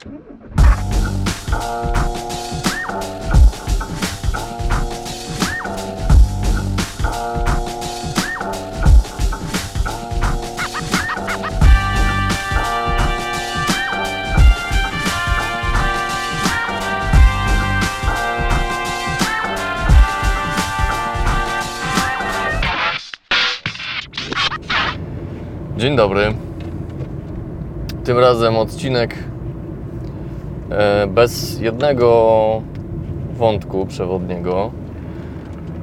Dzień dobry. Tym razem odcinek bez jednego wątku przewodniego.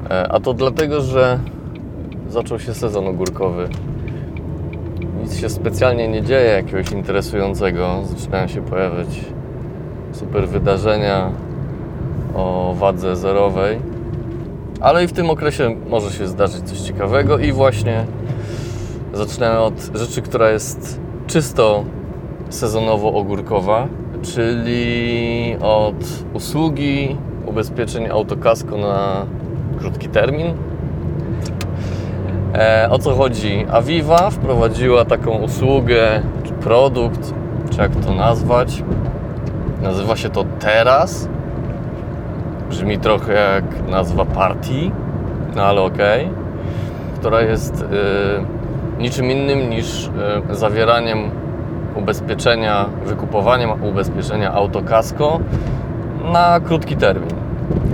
E, A to dlatego, że zaczął się sezon ogórkowy. Nic się specjalnie nie dzieje jakiegoś interesującego. Zaczynają się pojawiać super wydarzenia o wadze zerowej. Ale i w tym okresie może się zdarzyć coś ciekawego i właśnie Zaczynamy od rzeczy, która jest czysto sezonowo-ogórkowa, czyli od usługi ubezpieczeń autokasko na krótki termin. E, o co chodzi? Aviva wprowadziła taką usługę, czy produkt, czy jak to nazwać. Nazywa się to Teraz. Brzmi trochę jak nazwa partii, no ale okej. Okay. Która jest... Yy, niczym innym niż e, zawieraniem ubezpieczenia, wykupowaniem ubezpieczenia autokasko na krótki termin.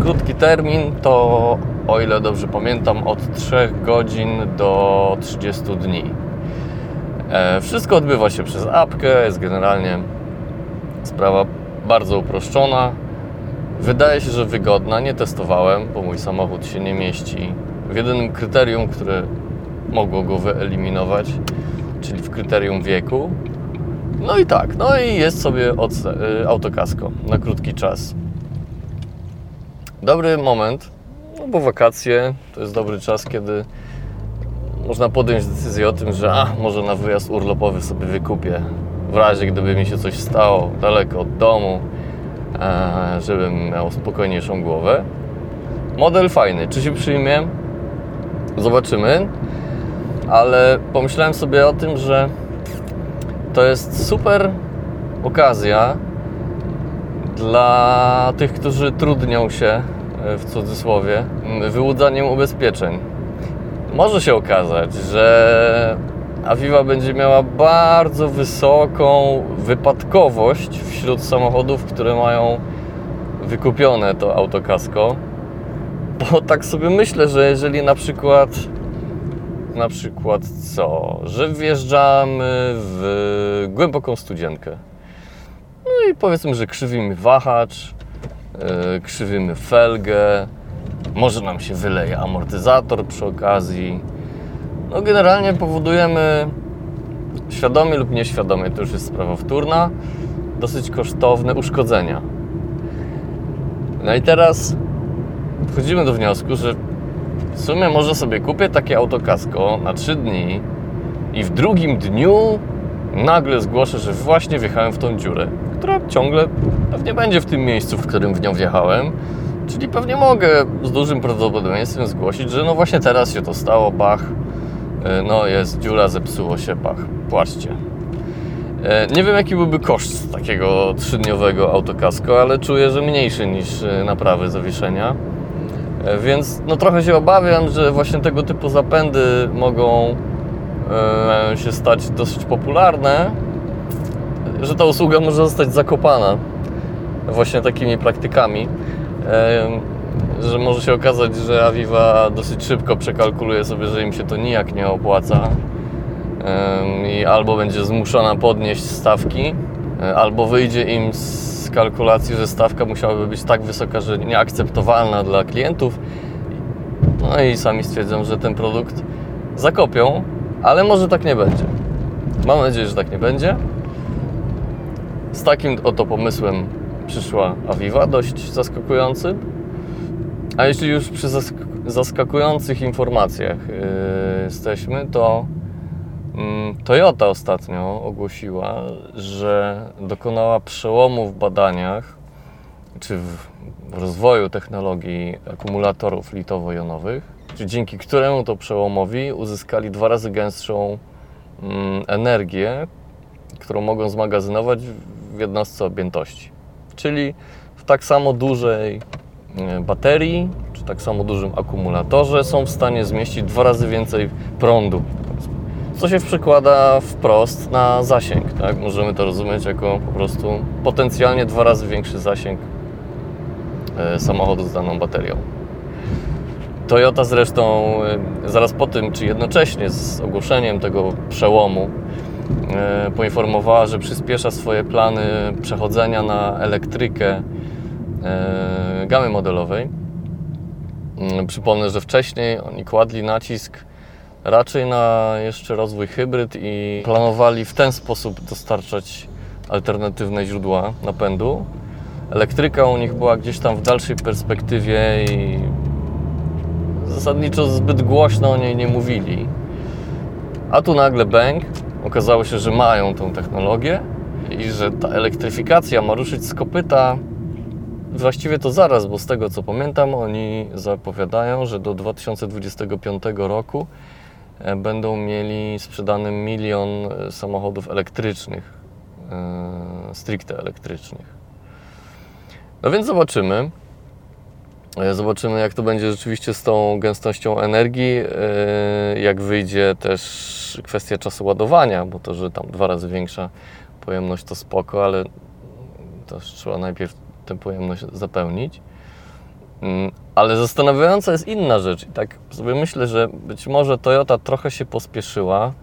Krótki termin to, o ile dobrze pamiętam, od 3 godzin do 30 dni. E, wszystko odbywa się przez apkę, jest generalnie sprawa bardzo uproszczona. Wydaje się, że wygodna. Nie testowałem, bo mój samochód się nie mieści w jedynym kryterium, które mogło go wyeliminować, czyli w kryterium wieku. No i tak, no i jest sobie y, autokasko na krótki czas. Dobry moment, no bo wakacje to jest dobry czas, kiedy można podjąć decyzję o tym, że a, może na wyjazd urlopowy sobie wykupię. W razie gdyby mi się coś stało daleko od domu, e, żebym miał spokojniejszą głowę. Model fajny. Czy się przyjmie? Zobaczymy ale pomyślałem sobie o tym, że to jest super okazja dla tych, którzy trudnią się e, w cudzysłowie wyłudzaniem ubezpieczeń. Może się okazać, że Aviva będzie miała bardzo wysoką wypadkowość wśród samochodów, które mają wykupione to autokasko. Bo tak sobie myślę, że jeżeli na przykład na przykład co? Że wjeżdżamy w głęboką studzienkę. No i powiedzmy, że krzywimy wahacz, yy, krzywimy felgę, może nam się wyleje amortyzator przy okazji. No generalnie powodujemy świadomie lub nieświadomie, to już jest sprawa wtórna, dosyć kosztowne uszkodzenia. No i teraz wchodzimy do wniosku, że w sumie może sobie kupię takie autokasko na 3 dni i w drugim dniu nagle zgłoszę, że właśnie wjechałem w tą dziurę, która ciągle pewnie będzie w tym miejscu, w którym w nią wjechałem. Czyli pewnie mogę z dużym prawdopodobieństwem zgłosić, że no właśnie teraz się to stało, bach, e, no jest dziura, zepsuło się, bach, płaczcie. E, nie wiem jaki byłby koszt takiego trzydniowego autokasko, ale czuję, że mniejszy niż e, naprawy zawieszenia. E, więc no trochę się obawiam, że właśnie tego typu zapędy mogą e, się stać dosyć popularne, że ta usługa może zostać zakopana właśnie takimi praktykami, e, że może się okazać, że Aviva dosyć szybko przekalkuluje sobie, że im się to nijak nie opłaca. I albo będzie zmuszona podnieść stawki, albo wyjdzie im z kalkulacji, że stawka musiałaby być tak wysoka, że nieakceptowalna dla klientów. No i sami stwierdzą, że ten produkt zakopią, ale może tak nie będzie. Mam nadzieję, że tak nie będzie. Z takim oto pomysłem przyszła Aviva, dość zaskakujący. A jeśli już przy zaskakujących informacjach yy, jesteśmy, to Toyota ostatnio ogłosiła, że dokonała przełomu w badaniach czy w rozwoju technologii akumulatorów litowo-jonowych, dzięki któremu to przełomowi uzyskali dwa razy gęstszą mm, energię, którą mogą zmagazynować w jednostce objętości. Czyli w tak samo dużej e, baterii, czy tak samo dużym akumulatorze są w stanie zmieścić dwa razy więcej prądu. Co się przekłada wprost na zasięg. Tak? Możemy to rozumieć jako po prostu potencjalnie dwa razy większy zasięg e, samochodu z daną baterią. Toyota zresztą e, zaraz po tym, czy jednocześnie z ogłoszeniem tego przełomu, e, poinformowała, że przyspiesza swoje plany przechodzenia na elektrykę gamy modelowej. Mm, Przypomnę, że wcześniej oni kładli nacisk raczej na jeszcze rozwój hybryd i planowali w ten sposób dostarczać alternatywne źródła napędu. Elektryka u nich była gdzieś tam w dalszej perspektywie i zasadniczo zbyt głośno o niej nie mówili. A tu nagle bęk, okazało się, że mają tą technologię i że ta elektryfikacja ma ruszyć z kopyta właściwie to zaraz, bo z tego co pamiętam, oni zapowiadają, że do 2025 roku będą mieli sprzedany milion e, samochodów elektrycznych, e, stricte elektrycznych. No więc zobaczymy. E, Zobaczymy, jak to będzie rzeczywiście z tą gęstością energii, e, jak wyjdzie też kwestia czasu ładowania, bo to, że tam dwa razy większa pojemność to spoko, ale też trzeba najpierw tę pojemność zapełnić. Mm, Ale zastanawiająca jest inna rzecz. I tak sobie myślę, że być może Toyota trochę się pospieszyła,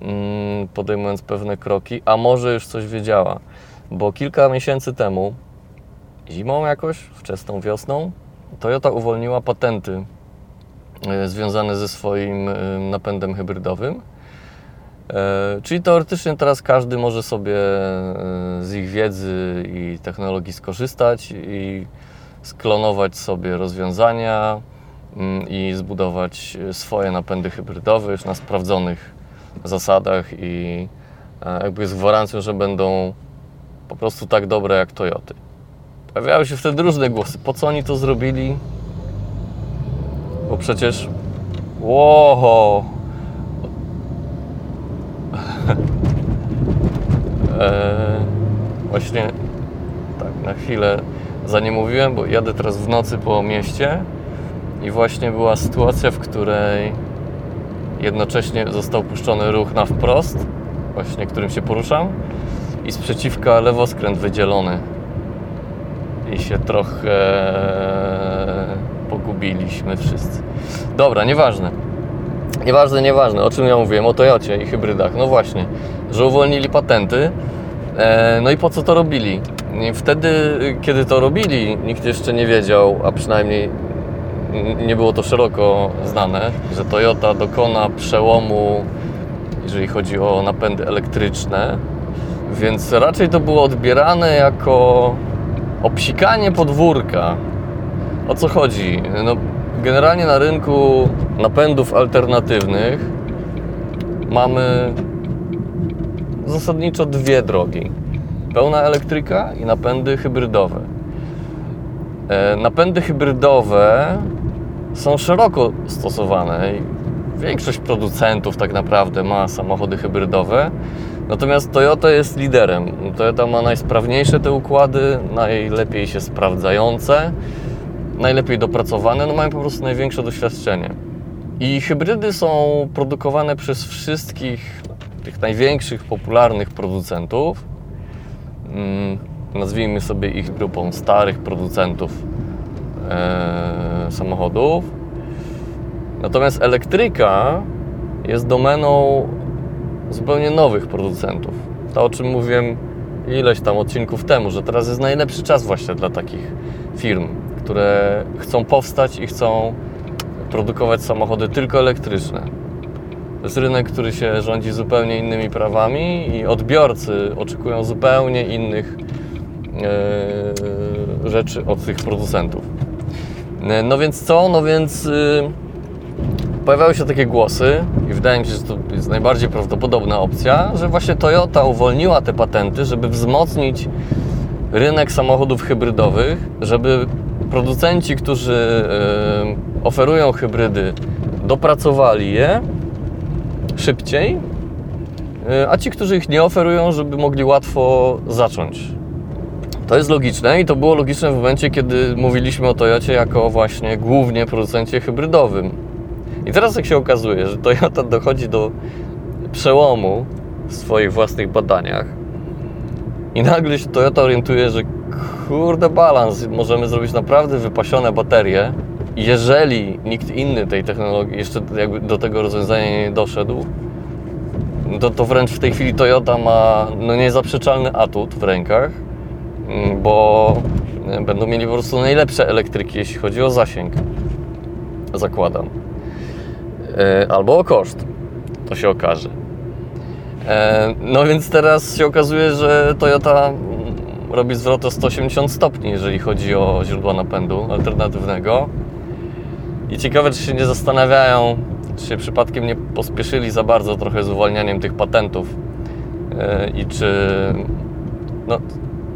mm, podejmując pewne kroki, a może już coś wiedziała. Bo kilka miesięcy temu, zimą jakoś, wczesną wiosną, Toyota uwolniła patenty e, związane ze swoim e, napędem hybrydowym. E, Czyli teoretycznie teraz każdy może sobie z ich wiedzy i technologii skorzystać i sklonować sobie rozwiązania mm, i zbudować swoje napędy hybrydowe już na sprawdzonych zasadach i e, jakby z gwarancją, że będą po prostu tak dobre jak Toyoty. Pojawiały się wtedy różne głosy. Po co oni to zrobili? Bo przecież. Łoho! Eee, właśnie tak, na chwilę za nie mówiłem, bo jadę teraz w nocy po mieście i właśnie była sytuacja, w której jednocześnie został puszczony ruch na wprost, właśnie którym się poruszam i sprzeciwka lewoskręt wydzielony i się trochę pogubiliśmy wszyscy. Dobra, nieważne. Nieważne, nieważne. O czym ja mówiłem? O Toyocie i hybrydach. No właśnie, że uwolnili patenty. E, no i po co to robili? I Wtedy, kiedy to robili, nikt jeszcze nie wiedział, a przynajmniej nie było to szeroko znane, że Toyota dokona przełomu, jeżeli chodzi o napędy elektryczne. Więc raczej to było odbierane jako obsikanie podwórka. O co chodzi? No, generalnie na rynku napędów alternatywnych mamy zasadniczo dwie drogi. Pełna elektryka i napędy hybrydowe. E, Napędy hybrydowe są szeroko stosowane. Większość producentów tak naprawdę ma samochody hybrydowe. Natomiast Toyota jest liderem. Toyota ma najsprawniejsze te układy, najlepiej się sprawdzające, najlepiej dopracowane, no mają po prostu największe doświadczenie. I hybrydy są produkowane przez wszystkich tych największych, popularnych producentów. Mm, Nazwijmy sobie ich grupą starych producentów e, samochodów. Natomiast elektryka jest domeną zupełnie nowych producentów. To o czym mówiłem ileś tam odcinków temu, że teraz jest najlepszy czas właśnie dla takich firm, które chcą powstać i chcą produkować samochody tylko elektryczne. To jest rynek, który się rządzi zupełnie innymi prawami i odbiorcy oczekują zupełnie innych e, rzeczy od tych producentów. E, No więc co? No więc y, pojawiały się takie głosy i wydaje mi się, że to jest najbardziej prawdopodobna opcja, że właśnie Toyota uwolniła te patenty, żeby wzmocnić rynek samochodów hybrydowych, żeby producenci, którzy y, oferują hybrydy, dopracowali je szybciej, e, a ci, którzy ich nie oferują, żeby mogli łatwo zacząć. To jest logiczne i to było logiczne w momencie, kiedy mówiliśmy o Toyocie jako właśnie głównie producencie hybrydowym. I teraz jak się okazuje, że Toyota dochodzi do przełomu w swoich własnych badaniach i nagle się Toyota orientuje, że kurde balans, możemy zrobić naprawdę wypasione baterie. Jeżeli nikt inny tej technologii jeszcze jakby do tego rozwiązania nie doszedł, to, to wręcz w tej chwili Toyota ma no, niezaprzeczalny atut w rękach, mm, bo będą mieli po prostu najlepsze elektryki, jeśli chodzi o zasięg. Zakładam. E, albo o koszt. To się okaże. E, no więc teraz się okazuje, że Toyota robi zwrot o 180 stopni, jeżeli chodzi o źródła napędu alternatywnego. I ciekawe, czy się nie zastanawiają, czy się przypadkiem nie pospieszyli za bardzo trochę z uwalnianiem tych patentów e, i czy, no,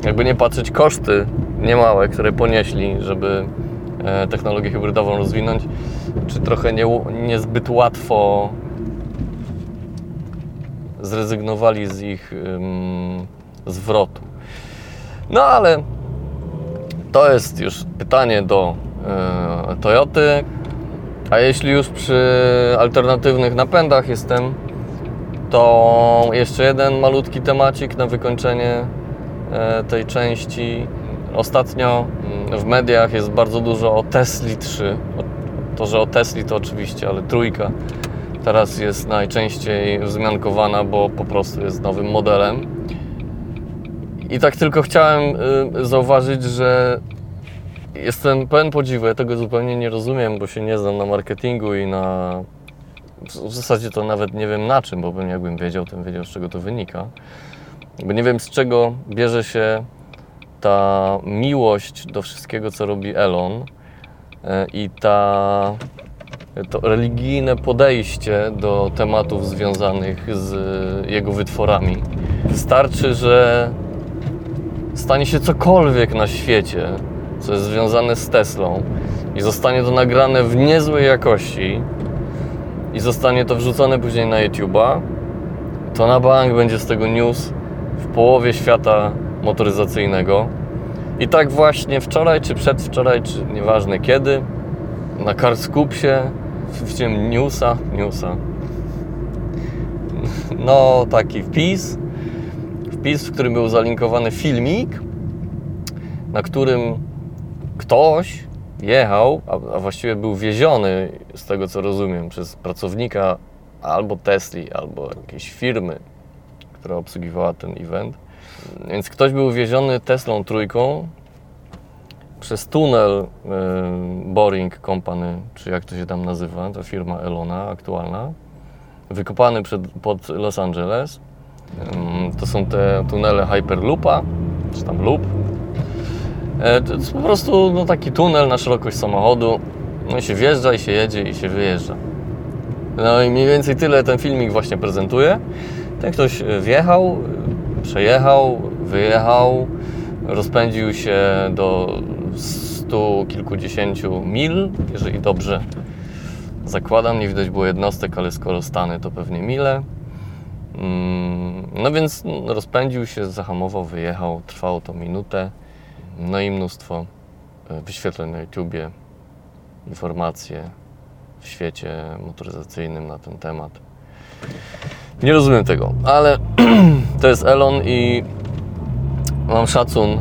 jakby nie patrzeć, koszty niemałe, które ponieśli, żeby e, technologię hybrydową rozwinąć, czy trochę nie, niezbyt łatwo zrezygnowali z ich um, zwrotu. No ale to jest już pytanie do e, Toyoty. A jeśli już przy alternatywnych napędach jestem, to jeszcze jeden malutki temacik na wykończenie e, tej części. Ostatnio mm, w mediach jest bardzo dużo o Tesli 3. To, że o Tesli to oczywiście, ale trójka teraz jest najczęściej wzmiankowana, bo po prostu jest nowym modelem. I tak tylko chciałem y, zauważyć, że jestem pełen podziwu. Ja tego zupełnie nie rozumiem, bo się nie znam na marketingu i na. W zasadzie to nawet nie wiem na czym, bo bym jakbym wiedział, to bym wiedział, z czego to wynika. Bo nie wiem, z czego bierze się ta miłość do wszystkiego, co robi Elon y, i ta, to religijne podejście do tematów związanych z jego wytworami. Wystarczy, że stanie się cokolwiek na świecie, co jest związane z Teslą i zostanie to nagrane w niezłej jakości i zostanie to wrzucone później na YouTube'a, to na bank będzie z tego news w połowie świata motoryzacyjnego. I tak właśnie wczoraj, czy przedwczoraj, czy nieważne kiedy, na Carscoopsie widziałem newsa, newsa, no taki wpis, wpis, w którym był zalinkowany filmik, na którym ktoś jechał, a, właściwie był wieziony, z tego co rozumiem, przez pracownika albo Tesli, albo jakiejś firmy, która obsługiwała ten event. Więc ktoś był wieziony Teslą trójką przez tunel y, Boring Company, czy jak to się tam nazywa, to firma Elona aktualna, wykopany przed, pod Los Angeles to są te tunele Hyperloopa, czy tam loop. E, to jest po prostu no, taki tunel na szerokość samochodu. No i się wjeżdża, i się jedzie, i się wyjeżdża. No i mniej więcej tyle ten filmik właśnie prezentuje. Ten ktoś wjechał, przejechał, wyjechał, rozpędził się do stu kilkudziesięciu mil, jeżeli dobrze zakładam. Nie widać było jednostek, ale skoro stany to pewnie mile. Mm, no więc rozpędził się, zahamował, wyjechał, trwało to minutę. No i mnóstwo e, wyświetleń na YouTubie, informacje w świecie motoryzacyjnym na ten temat. Nie rozumiem tego, ale to jest Elon i mam szacun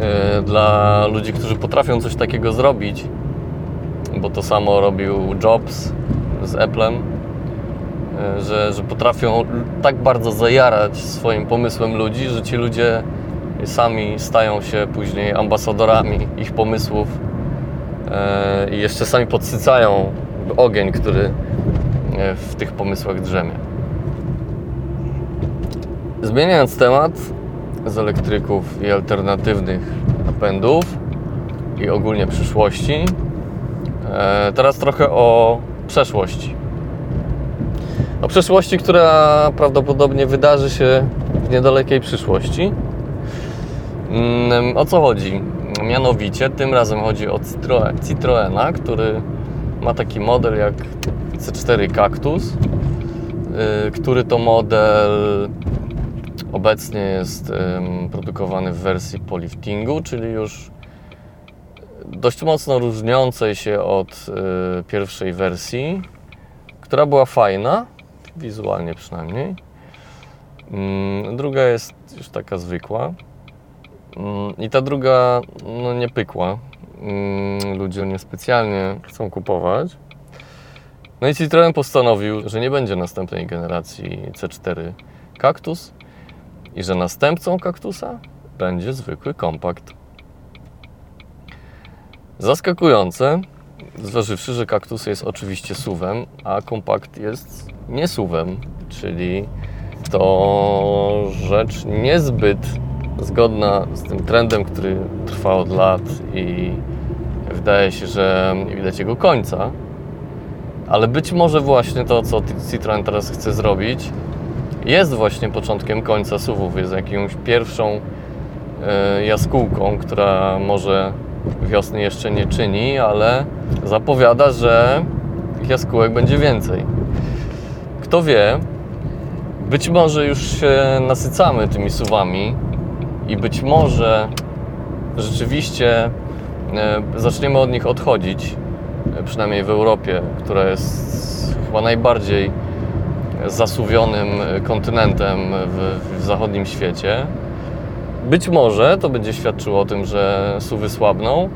e, dla ludzi, którzy potrafią coś takiego zrobić, bo to samo robił Jobs z Applem E, że, że potrafią tak bardzo zajarać swoim pomysłem ludzi, że ci ludzie sami stają się później ambasadorami ich pomysłów e, i jeszcze sami podsycają ogień, który e, w tych pomysłach drzemie. Zmieniając temat z elektryków i alternatywnych napędów i ogólnie przyszłości, teraz trochę o przeszłości o przeszłości, która prawdopodobnie wydarzy się w niedalekiej przyszłości. Mm, o co chodzi? Mianowicie tym razem chodzi o Citroen, Citroena, który ma taki model jak C4 Cactus y, który to model obecnie jest produkowany w wersji poliftingu, czyli już dość mocno różniącej się od y, pierwszej wersji, która była fajna, wizualnie przynajmniej. Mm, druga jest już taka zwykła. Mm, I ta druga no, nie pykła. Mm, ludzie niespecjalnie chcą kupować. No i Citroen postanowił, że nie będzie następnej generacji C4 Cactus i że następcą Cactusa będzie zwykły kompakt. Zaskakujące, zważywszy, że Cactus jest oczywiście suwem, a kompakt jest nie suwem, czyli to rzecz niezbyt zgodna z tym trendem, który trwa od lat i wydaje się, że nie widać jego końca. Ale być może właśnie to, co Citroen teraz chce zrobić, jest właśnie początkiem końca SUVów, jest jakąś pierwszą e, jaskółką, która może wiosny jeszcze nie czyni, ale zapowiada, że jaskółek będzie więcej. Kto wie, być może już się nasycamy tymi suwami i być może rzeczywiście e, zaczniemy od nich odchodzić, e, przynajmniej w Europie, która jest chyba najbardziej zasuwionym kontynentem w, w zachodnim świecie. Być może to będzie świadczyło o tym, że suwy słabną.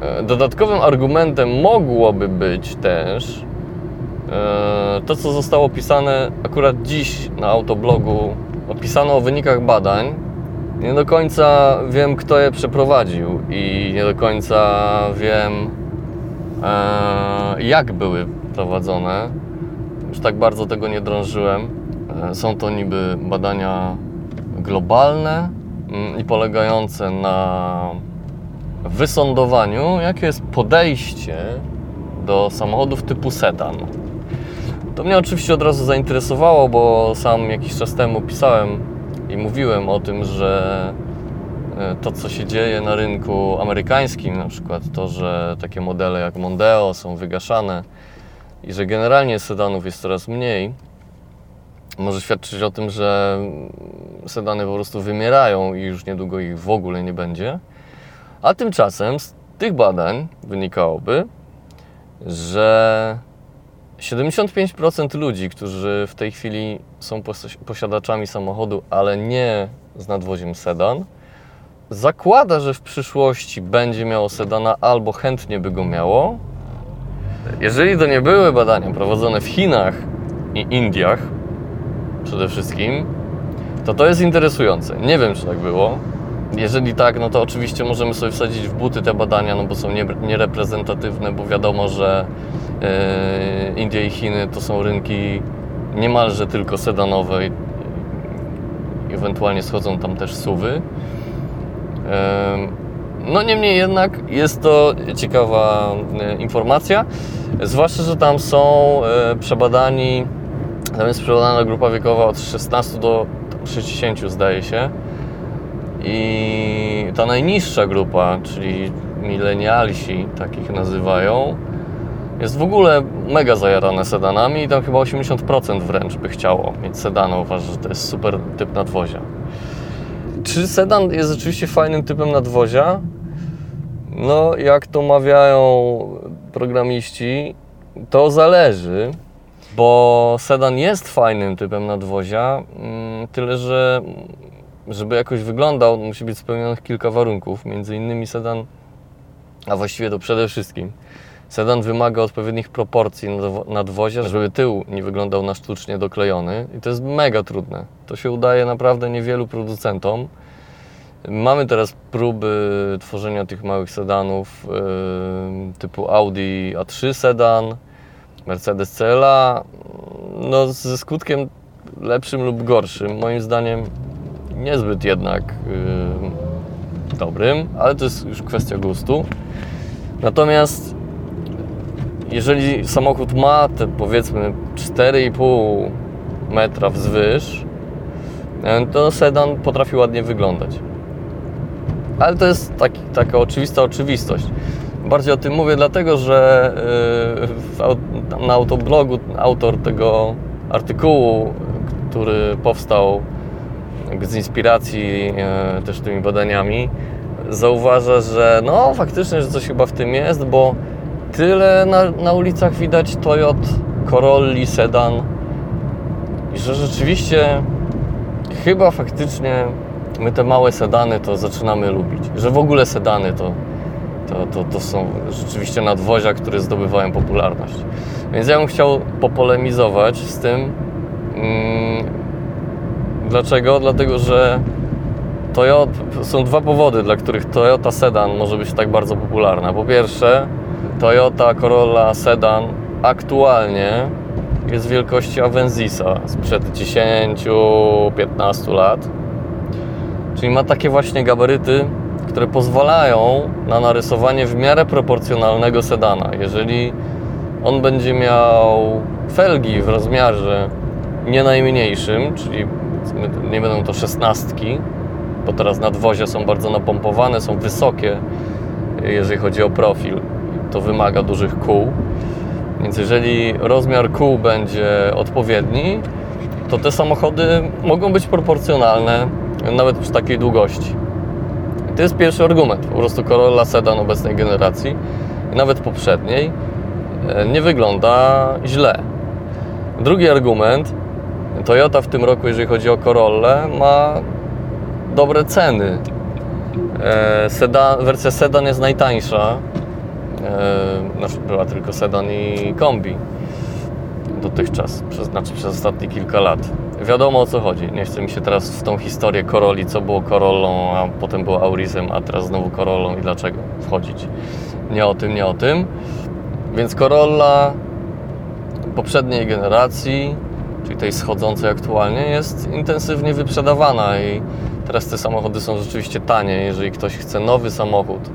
E, dodatkowym argumentem mogłoby być też to, co zostało opisane akurat dziś na autoblogu. Opisano o wynikach badań nie do końca wiem, kto je przeprowadził i nie do końca wiem, e, jak były prowadzone. Już tak bardzo tego nie drążyłem. E, są to niby badania globalne mm, i polegające na wysądowaniu, jakie jest podejście do samochodów typu sedan. To mnie oczywiście od razu zainteresowało, bo sam jakiś czas temu pisałem i mówiłem o tym, że e, to, co się dzieje na rynku amerykańskim, na przykład to, że takie modele jak Mondeo są wygaszane i że generalnie sedanów jest coraz mniej, może świadczyć o tym, że sedany po prostu wymierają i już niedługo ich w ogóle nie będzie. A tymczasem z tych badań wynikałoby, że 75% ludzi, którzy w tej chwili są posiadaczami samochodu, ale nie z nadwoziem sedan, zakłada, że w przyszłości będzie miało sedana albo chętnie by go miało. Jeżeli to nie były badania prowadzone w Chinach i Indiach przede wszystkim, to to jest interesujące. Nie wiem, czy tak było. Jeżeli tak, no to oczywiście możemy sobie wsadzić w buty te badania, no bo są niereprezentatywne, bo wiadomo, że E, Indie i Chiny to są rynki niemalże tylko sedanowe i ewentualnie schodzą tam też suwy. E, no niemniej jednak jest to ciekawa e, informacja, zwłaszcza, że tam są przebadani, tam jest przebadana grupa wiekowa od 16 do 60 zdaje się i ta najniższa grupa, czyli milenialsi, takich nazywają, jest w ogóle mega zajarane sedanami i tam chyba 80% wręcz by chciało mieć sedana. Uważa, że to jest super typ nadwozia. Czy sedan jest rzeczywiście fajnym typem nadwozia? No, jak to mawiają programiści, to zależy, bo sedan jest fajnym typem nadwozia, mm, tyle że żeby jakoś wyglądał, musi być spełnionych kilka warunków, między innymi sedan, a właściwie to przede wszystkim Sedan wymaga odpowiednich proporcji nadwozia, żeby tył nie wyglądał na sztucznie doklejony i to jest mega trudne. To się udaje naprawdę niewielu producentom. Mamy teraz próby tworzenia tych małych sedanów yy, typu Audi A3 sedan, Mercedes CLA, no ze skutkiem lepszym lub gorszym. Moim zdaniem niezbyt jednak yy, dobrym, ale to jest już kwestia gustu. Natomiast jeżeli samochód ma te powiedzmy 4,5 metra wzwyż, e, to sedan potrafi ładnie wyglądać. Ale to jest taki, taka oczywista oczywistość. Bardziej o tym mówię dlatego, że e, na autoblogu autor tego artykułu, który powstał z inspiracji e, też tymi badaniami, zauważa, że no faktycznie, że coś chyba w tym jest, bo tyle na, na ulicach widać Toyot, Corolli, sedan i że rzeczywiście chyba faktycznie my te małe sedany to zaczynamy lubić. Że w ogóle sedany to, to, to, to są rzeczywiście nadwozia, które zdobywają popularność. Więc ja bym chciał popolemizować z tym. Dlaczego? Dlatego, że Toyota, są dwa powody, dla których Toyota Sedan może być tak bardzo popularna. Po pierwsze, Toyota Corolla Sedan aktualnie jest wielkości Avenzisa sprzed 10-15 lat. Czyli ma takie właśnie gabaryty, które pozwalają na narysowanie w miarę proporcjonalnego sedana. Jeżeli on będzie miał felgi w rozmiarze nie najmniejszym, czyli nie będą to szesnastki, bo teraz nadwozie są bardzo napompowane, są wysokie, jeżeli chodzi o profil. To wymaga dużych kół. Więc jeżeli rozmiar kół będzie odpowiedni, to te samochody mogą być proporcjonalne nawet przy takiej długości. I to jest pierwszy argument. Po prostu Corolla Sedan obecnej generacji, nawet poprzedniej, e, nie wygląda źle. Drugi argument, Toyota w tym roku, jeżeli chodzi o Corollę, ma dobre ceny. E, sedan, wersja sedan jest najtańsza. E, znaczy była tylko sedan i kombi dotychczas, przez, znaczy przez ostatnie kilka lat. Wiadomo o co chodzi. Nie chcę mi się teraz w tą historię Corolli, co było Corollą, a potem było Aurisem, a teraz znowu Corollą i dlaczego wchodzić. Nie o tym, nie o tym. Więc Corolla poprzedniej generacji, czyli tej schodzącej aktualnie, jest intensywnie wyprzedawana i teraz te samochody są rzeczywiście tanie. Jeżeli ktoś chce nowy samochód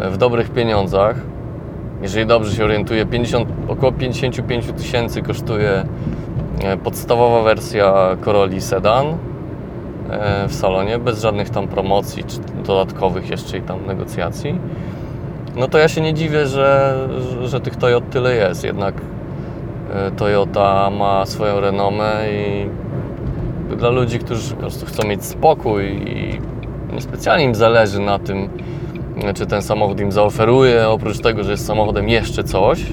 w dobrych pieniądzach, jeżeli dobrze się orientuję, 50, około 55 tysięcy kosztuje e, podstawowa wersja Corolli Sedan e, w salonie, bez żadnych tam promocji czy dodatkowych jeszcze i tam negocjacji. No to ja się nie dziwię, że, że tych Toyot tyle jest. Jednak e, Toyota ma swoją renomę i dla ludzi, którzy po prostu chcą mieć spokój i niespecjalnie im zależy na tym, czy ten samochód im zaoferuje, oprócz tego, że jest samochodem jeszcze coś,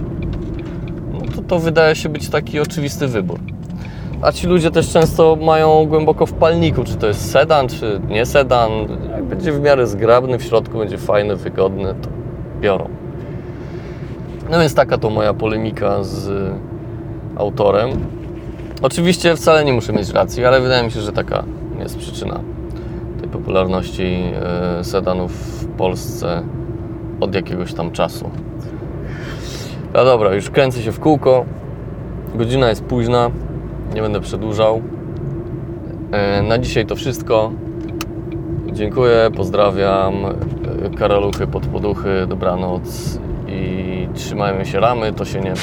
no to to wydaje się być taki oczywisty wybór. A ci ludzie też często mają głęboko w palniku, czy to jest sedan, czy nie sedan. Jak będzie w miarę zgrabny, w środku będzie fajny, wygodny, to biorą. No więc taka to moja polemika z autorem. Oczywiście wcale nie muszę mieć racji, ale wydaje mi się, że taka jest przyczyna tej popularności e, sedanów w Polsce od jakiegoś tam czasu. No dobra, już kręcę się w kółko. Godzina jest późna, nie będę przedłużał. E, na dzisiaj to wszystko. Dziękuję, pozdrawiam. E, Karaluchy, podpoduchy, dobranoc i trzymajmy się ramy, to się nie...